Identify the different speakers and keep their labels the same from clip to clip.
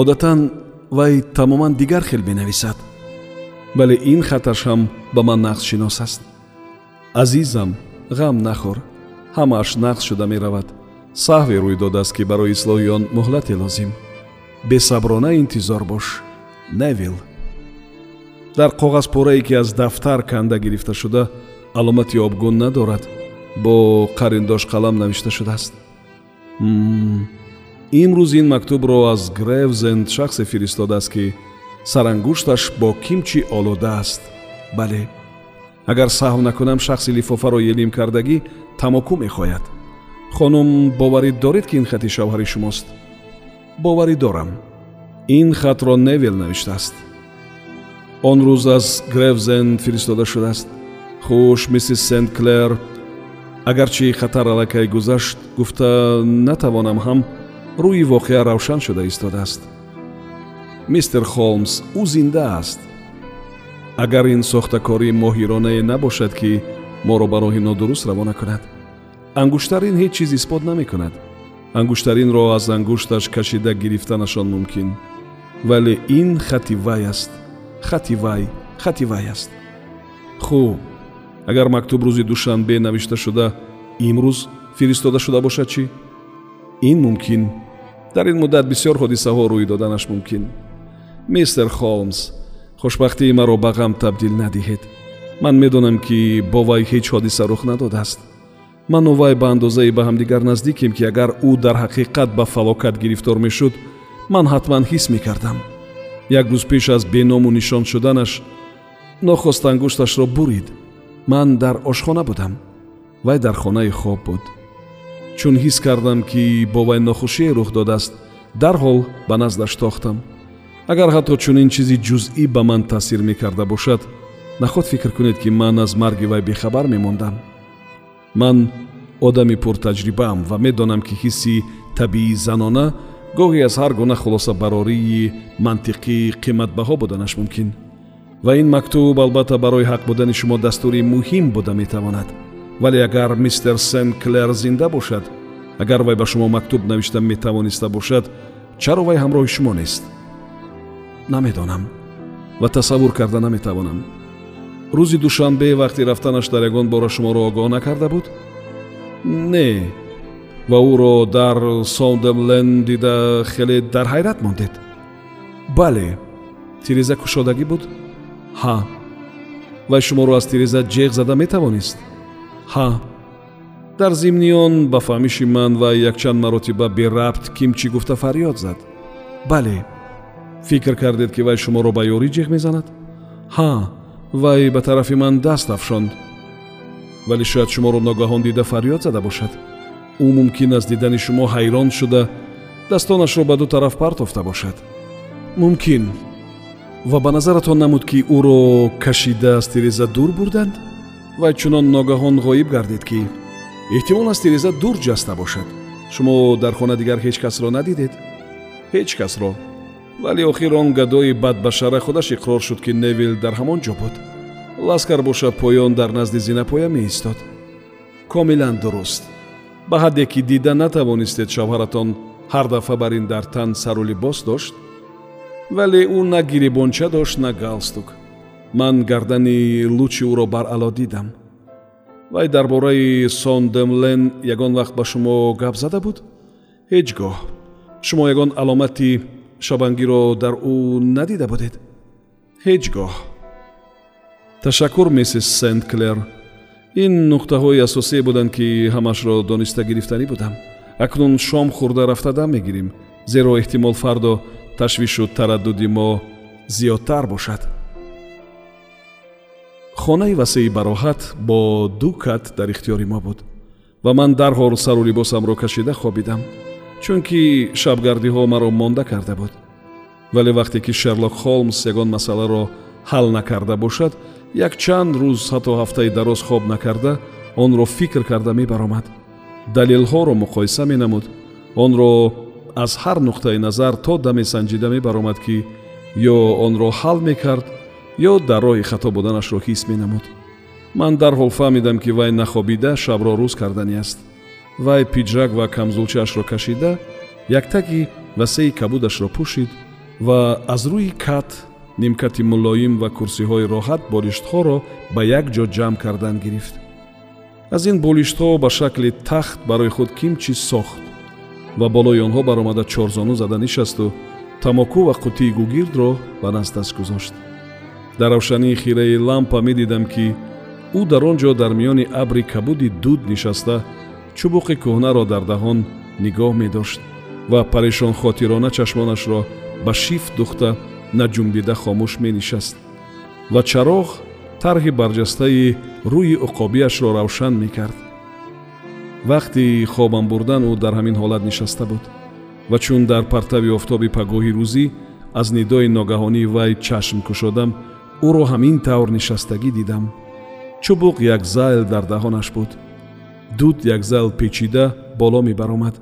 Speaker 1: одатан вай тамоман дигар хел менависад вале ин хаташ ҳам ба ман нақсшинос аст. Азизам ғам нахӯр ҳамааш нақс шуда меравад. Саҳве рӯй додааст ки барои ислоҳи он муҳлате лозим. Бесаброна интизор бош невил. Дар коғазпорае ки аз дафтар канда гирифта шуда аломати обгун надорад. Бо қариндош қалам навишта шудааст имрӯз ин мактубро аз гревзенд шахсе фиристодааст ки сарангушташ бо кимчи олода аст. Бале агар саҳв накунам шахси лифофаро елим кардагӣ тамоку мехоҳад хонум боварӣ доред ки ин хати шавҳари шумост? Боварӣ дорам. Ин хатро невел навиштааст. Он рӯз аз гревзен фиристода шудааст. Хуш миссис сент клер агарчи хатар аллакай гузашт гуфта натавонам ҳам рӯи воқеа равшан шуда истодааст. Мистер холмс ӯ зинда аст. Агар ин сохтакорӣ моҳиронае набошад ки моро ба роҳи нодуруст равона кунад ангуштарин ҳеҷ чиз исбот намекунад. Ангуштаринро аз ангушташ кашида гирифтанашон мумкин. Вале ин хати вай аст. Хати вай хати вай аст. Хуб. Агар мактуб рӯзи душанбе навишта шуда имрӯз фиристода шуда бошад чӣ? Ин мумкин дар ин муддат бисёр ҳодисаҳо рӯй доданаш мумкин. Мистер холмс хушбахтии маро ба ғам табдил надиҳед. Ман медонам ки бо вай ҳеҷ ҳодиса рух надодааст. Ману вай ба андозае ба ҳамдигар наздикем ки агар ӯ дар ҳақиқат ба фалокат гирифтор мешуд ман ҳатман ҳис мекардам. Як рӯз пеш аз беному нишон шуданаш нохост ангушташро бурид. Ман дар ошхона будам. Вай дар хонаи хоб буд чун ҳис кардам ки бо вай нохушие рух додааст дарҳол ба наздаш тохтам. Агар ҳатто чунин чизи ҷузъӣ ба ман таъсир мекарда бошад наход фикр кунед ки ман аз марги вай бехабар мемондам? Ман одами пуртаҷрибаам ва медонам ки ҳисси табиии занона гоҳе аз ҳар гуна хулосабарории мантиқӣ қиматбаҳо буданаш мумкин. Ва ин мактуб албатта барои ҳақ будани шумо дастури муҳим буда метавонад вале агар мистер сен клер зинда бошад агар вай ба шумо мактуб навишта метавониста бошад чаро вай ҳамроҳи шумо нест? Намедонам. Ва тасаввур карда наметавонам. Рӯзи душанбе вақти рафтанаш дар ягон бора шуморо огоҳ накарда буд? Не. Ва ӯро дар сондемлен дида хеле дар ҳайрат мондед? Бале. Тиреза кушодагӣ буд? Ҳа. Вай шуморо аз тиреза ҷеғ зада метавонист ҳа дар зимни он ба фаҳмиши ман вай якчанд маротиба берабт кимчӣ гуфта фарёд зад. Бале фикр кардед ки вай шуморо ба ёрӣ ҷеғ мезанад? Ҳа вай ба тарафи ман даст афшонд. Вале шояд шуморо ногаҳон дида фарёд зада бошад. Ӯ мумкин аст дидани шумо ҳайрон шуда дастонашро ба ду тараф партофта бошад. Мумкин. Ва ба назаратон намуд ки ӯро кашида аз тиреза дур бурданд вай чунон ногаҳон ғоиб гардид ки эҳтимол аз тиреза дур ҷаста бошад. Шумо дар хона дигар ҳеҷ касро надидед? Ҳеҷ касро. Вале охир он гадои бадбашара худаш иқрор шуд ки невил дар ҳамон ҷо буд. Ласкар бошад поён дар назди зинапоя меистод. Комилан дуруст. Ба ҳадде ки дида натавонистед шавҳаратон ҳар дафъа бар ин дар тан сару либос дошт вале ӯ на гирибонча дошт на галстук ман гардани лучи ӯро баръало дидам. Вай дар бораи сондемлен ягон вақт ба шумо гап зада буд? Ҳеҷ гоҳ. Шумо ягон аломати шабангиро дар ӯ надида будед? Ҳеҷ гоҳ. Ташаккур миссис сент клер ин нуқтаҳои асосие буданд ки ҳамашро дониста гирифтанӣ будам. Акнун шом хӯрда рафта дам мегирем зеро эҳтимол фардо ташвишу тараддуди мо зиёдтар бошад хонаи васеи бароҳат бо ду кат дар ихтиёри мо буд ва ман дарҳол сару либосамро кашида хобидам чунки шабгардиҳо маро монда карда буд. Вале вақте ки шерлок холмс ягон масъаларо ҳал накарда бошад якчанд рӯз ҳатто ҳафтаи дароз хоб накарда онро фикр карда мебаромад. Далелҳоро муқоиса менамуд. Онро аз ҳар нуқтаи назар то даме санҷида мебаромад ки ё онро ҳал мекард ё дар роҳи хато буданашро ҳис менамуд. Ман дарҳол фаҳмидам ки вай нахобида шабро рӯз кардани аст. Вай пиҷрак ва камзулчаашро кашида яктаги васеи кабудашро пӯшид ва аз рӯи кат нимкати мулоим ва курсиҳои роҳат болиштҳоро ба як ҷо ҷамъ кардан гирифт. Аз ин болиштҳо ба шакли тахт барои худ кимчи сохт ва болои онҳо баромада чорзону зада нишасту тамоку ва қутии гугирдро ба насташ гузошт дар равшании хираи лампа медидам ки ӯ дар он ҷо дар миёни абри кабуди дуд нишаста чубуқи кӯҳнаро дар даҳон нигоҳ медошт ва парешонхотирона чашмонашро ба шифт духта наҷунбида хомӯш менишаст ва чароғ тарҳи барҷастаи рӯи уқобиашро равшан мекард. Вақти хобам бурдан ӯ дар ҳамин ҳолат нишаста буд ва чун дар партави офтоби пагоҳи рӯзӣ аз нидои ногаҳонии вай чашм кушодам ӯро ҳамин тавр нишастагӣ дидам. Чубуқ як зайл дар даҳонаш буд. Дуд як зайл печида боло мебаромад.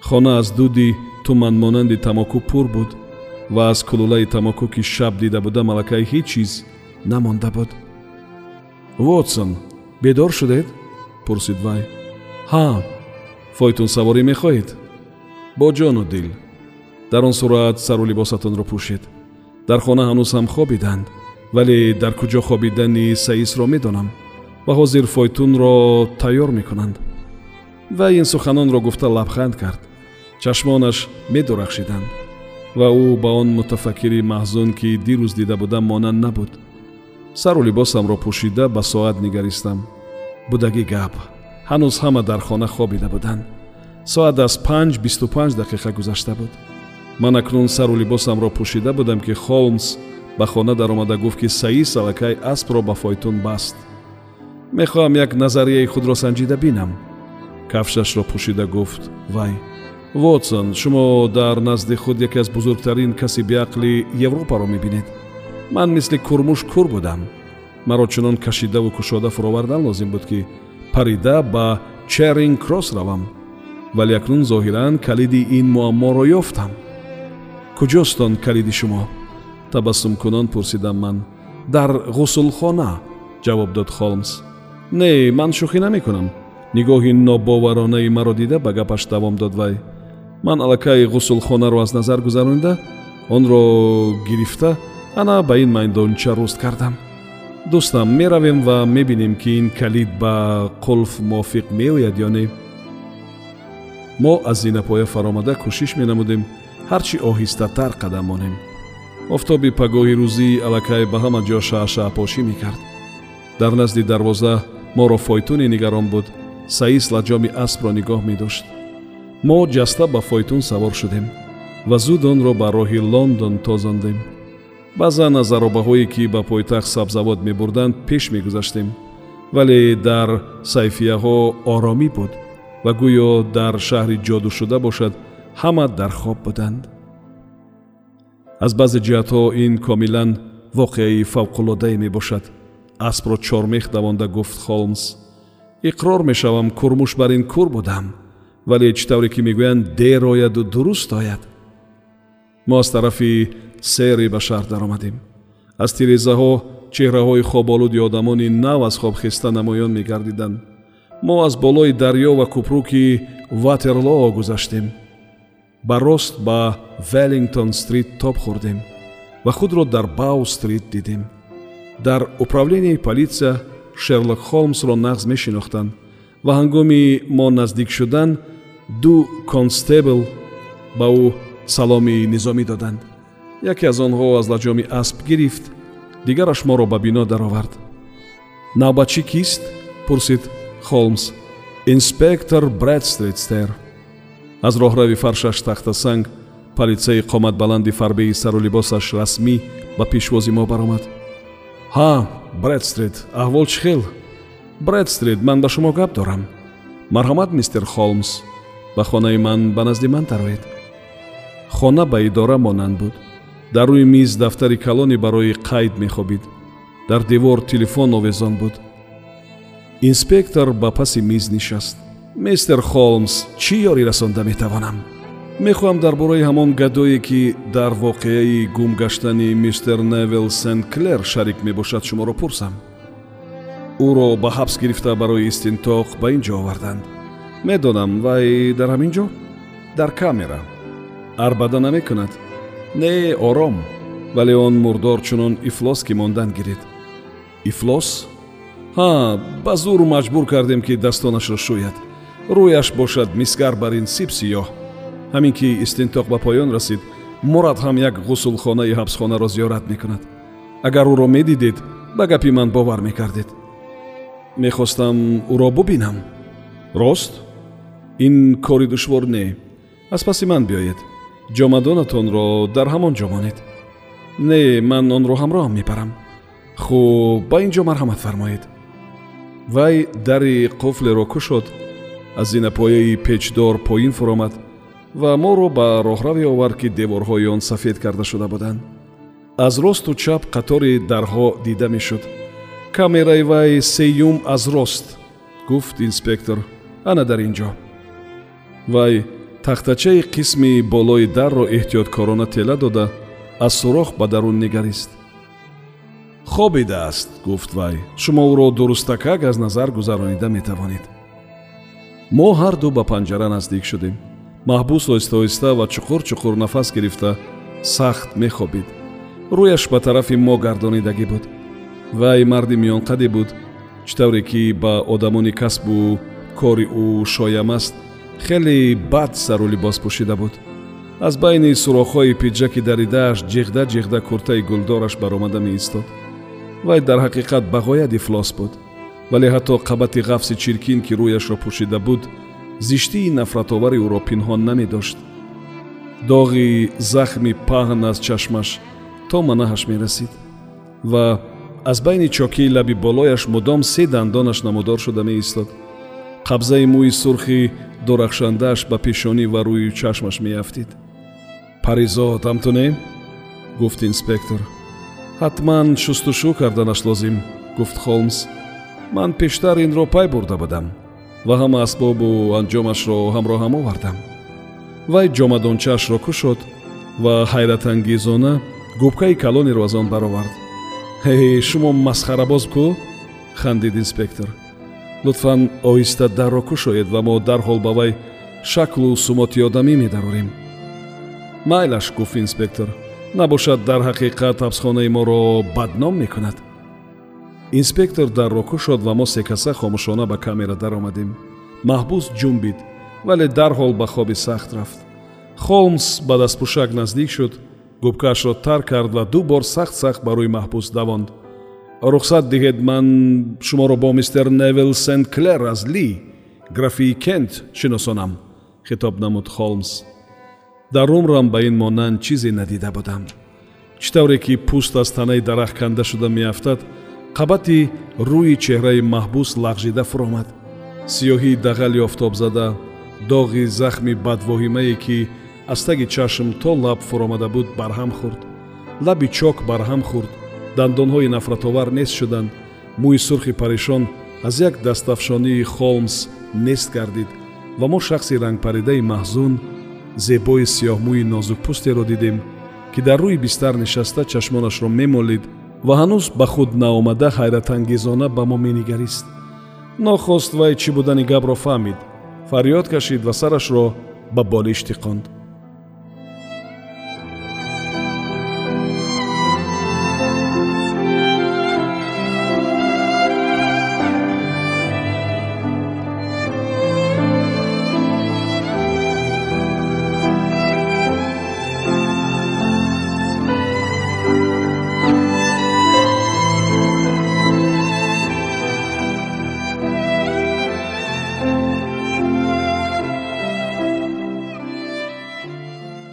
Speaker 1: Хона аз дуди туманмонанди тамоку пур буд ва аз кулулаи тамоку ки шаб дида будам аллакай ҳеҷ чиз намонда буд. Вотсон бедор шудед? Пурсид вай. Ҳа фойтун саворӣ мехоҳед? Бо ҷону дил. Дар он сурат сару либосатонро пӯшед. Дар хона ҳанӯз ҳам хобиданд вале дар куҷо хобидани саисро медонам ва ҳозир фойтунро тайёр мекунанд. Вай ин суханонро гуфта лабханд кард. Чашмонаш медурахшиданд ва ӯ ба он мутафаккири маҳзун ки дирӯз дида будам монанд набуд. Сару либосамро пӯшида ба соат нигаристам. Будагӣ гап. Ҳанӯз ҳама дар хона хобида буданд. Соат аз панҷ бисту панҷ дақиқа гузашта буд. Ман акнун сару либосамро пӯшида будам ки холмс ба хона даромада гуфт ки саис аллакай аспро ба фойтун баст. Мехоҳам як назарияи худро санҷида бинам кафшашро пӯшида гуфт. Вай вотсон шумо дар назди худ яке аз бузургтарин каси беақли европаро мебинед. Ман мисли курмуш кур будам. Маро чунон кашидаву кушода фуровардан лозим буд ки парида ба черинг кросс равам. Вале акнун зоҳиран калиди ин муамморо ёфтам. Куҷост он калиди шумо табассумкунон пурсидам ман. Дар ғусулхона ҷавоб дод холмс. Не ман шӯхӣ намекунам. Нигоҳи нобоваронаи маро дида ба гапаш давом дод вай. Ман аллакай ғусулхонаро аз назар гузаронида онро гирифта ана ба ин майдонча руст кардам. Дӯстам меравем ва мебинем ки ин калид ба қулф мувофиқ меояд ё не? Мо аз зинапоя фаромада кӯшиш менамудем. Ҳарчи оҳистатар қадам монем офтоби пагоҳи рӯзӣ аллакай ба ҳама ҷо шаъшаъпошӣ мекард. Дар назди дарвоза моро фойтуне нигарон буд. Саис лаҷоми аспро нигоҳ медошт. Мо ҷаста ба фойтун савор шудем ва зуд онро ба роҳи лондон тозондем баъзан аз заробаҳое ки ба пойтахт сабзавот мебурданд пеш мегузаштем. Вале дар сайфияҳо оромӣ буд ва гӯё дар шаҳри ҷодушуда бошад ҳама дар хоб буданд аз баъзе ҷиҳатҳо ин комилан воқеаи фавқулодае мебошад. Аспро чормех давонда гуфт холмс. Иқрор мешавам курмуш бар ин кур будам вале чӣ тавре ки мегӯянд дер ояду дуруст ояд. Мо аз тарафи сери ба шаҳр даромадем. Аз тирезаҳо чеҳраҳои хоболуди одамони нав аз хоб хеста намоён мегардиданд мо аз болои дарьё ва купруки ватерлоо гузаштем ба рост ба веллингтон стрит тоб хӯрдем ва худро дар бау стрит дидем. Дар управленияи политсия шерлок холмсро нағз мешинохтанд ва ҳангоми мо наздик шудан ду констебл ба ӯ саломи низомӣ доданд. Яке аз онҳо аз лаҷоми асп гирифт дигараш моро ба бино даровард. Навбатчӣ кист? Пурсид холмс инспектор брэдстритстер аз роҳрави фаршаш тахтасанг политсеи қоматбаланди фарбеи сару либосаш расмӣ ба пешвози мо баромад. Ҳа брэдстрит аҳвол чӣ хел? Брэдстрит ман ба шумо гап дорам. Марҳамат мистер холмс ба хонаи ман ба назди ман тароед. Хона ба идора монанд буд. Дар рӯи миз дафтари калоне барои қайд мехобид. Дар девор телефон овезон буд. Инспектор ба паси миз нишаст мистер холмс чӣ ёрӣ расонда метавонам? Мехоҳам дар бораи ҳамон гадое ки дар воқеаи гум гаштани мистер невел сенклер шарик мебошад шуморо пурсам. Ӯро ба ҳабс гирифта барои истинтоқ ба ин ҷо оварданд. Медонам вай дар ҳамин ҷо? Дар камера. Арбада намекунад. Не ором. Вале он мурдор чунон ифлос ки мондан гирид ифлос? Ҳа ба зур маҷбур кардем ки дастонашро шӯяд рӯяш бошад мисгарбарин сиб сиёҳ. Ҳамин ки истинтоқ ба поён расид мурад ҳам як ғусулхонаи ҳабсхонаро зиёрат мекунад. Агар ӯро медидед ба гапи ман бовар мекардед. Мехостам ӯро бубинам. Рост? Ин кори душвор не. Аз паси ман биёед. Ҷомадонатонро дар ҳамон ҷо монед. Не ман онро ҳамроҳам мепарам. Хуб ба ин ҷо марҳамат фармоед. Вай дари қуфлеро кушод аз зинапояи печдор поин фуромад ва моро ба роҳраве овард ки деворҳои он сафед карда шуда буданд. аз росту чап қатори дарҳо дида мешуд. камераи вай сеюм аз рост гуфт инспектор ана дар ин ҷо вай тахтачаи қисми болои дарро эҳтиёткорона тела дода аз сурох ба дарун нигарист. Хобидааст гуфт вай шумо ӯро дурустакак аз назар гузаронида метавонед мо ҳарду ба панҷара наздик шудем. маҳбус оҳиста-оҳиста ва чуқур-чуқур нафас гирифта сахт мехобид. рӯяш ба тарафи мо гардонидагӣ буд. вай марди миёнқаде буд. чӣ тавре ки ба одамони касбу кори ӯ шоям аст хеле бад сару либос пӯшида буд. аз байни сурохҳои пиҷаки даридааш ҷиғда ҷиғда куртаи гулдораш баромада меистод. вай дар ҳақиқат ба ғоят ифлос буд вале ҳатто қабати ғафси чиркин ки рӯяшро пӯшида буд зиштии нафратовари ӯро пинҳон намедошт. Доғи захми паҳн аз чашмаш то манаҳаш мерасид. Ва аз байни чокии лаби болояш мудом се дандонаш намудор шуда меистод. Қабзаи мӯи сурхи дурахшандааш ба пешонӣ ва рӯи чашмаш меафтид. Паризод ҳамтуне гуфт инспектор. Ҳатман шустушӯ карданаш лозим гуфт холмс ман пештар инро пай бурда будам ва ҳама асбобу анҷомашро ҳамроҳам овардам вай ҷомадончаашро кушод ва ҳайратангезона губкаи калонеро аз он баровард. Ҳе шумо масхарабоз кӯ хандид инспектор. Лутфан оҳиста дарро кушоед ва мо дарҳол ба вай шаклу сумоти одамӣ медарорем. Майлаш гуфт инспектор набошад дар ҳақиқат ҳабсхонаи моро бадном мекунад инспектор дарро кушод ва мо секаса хомӯшона ба камера даромадем. Маҳбус ҷумбид вале дарҳол ба хоби сахт рафт. Холмс ба дастпӯшак наздик шуд губкаашро тар кард ва ду бор сахт-сахт ба рӯи маҳбус давонд. Рухсат диҳед ман шуморо бо мистер невел сенклер аз ли графии кент шиносонам хитоб намуд холмс. Дар умрам ба ин монанд чизе надида будам. Чӣ тавре ки пӯст аз танаи дарахт канда шуда меафтад қабати рӯи чеҳраи маҳбус лағжида фуромад. Сиёҳии дағали офтобзада доғи захми бадвоҳимае ки аз таги чашм то лаб фуромада буд барҳам хӯрд лаби чок барҳам хӯрд дандонҳои нафратовар нест шуданд. Мӯи сурхи парешон аз як дастафшонии холмс нест гардид. Ва мо шахси рангпаридаи маҳзун зебои сиёҳмӯи нозукпӯстеро дидем ки дар рӯи бистар нишаста чашмонашро мемолид ва ҳанӯз ба худ наомада ҳайратангезона ба мо менигарист. Нохост вай чӣ будани гапро фаҳмид. Фарёд кашид ва сарашро ба болиш тиқонд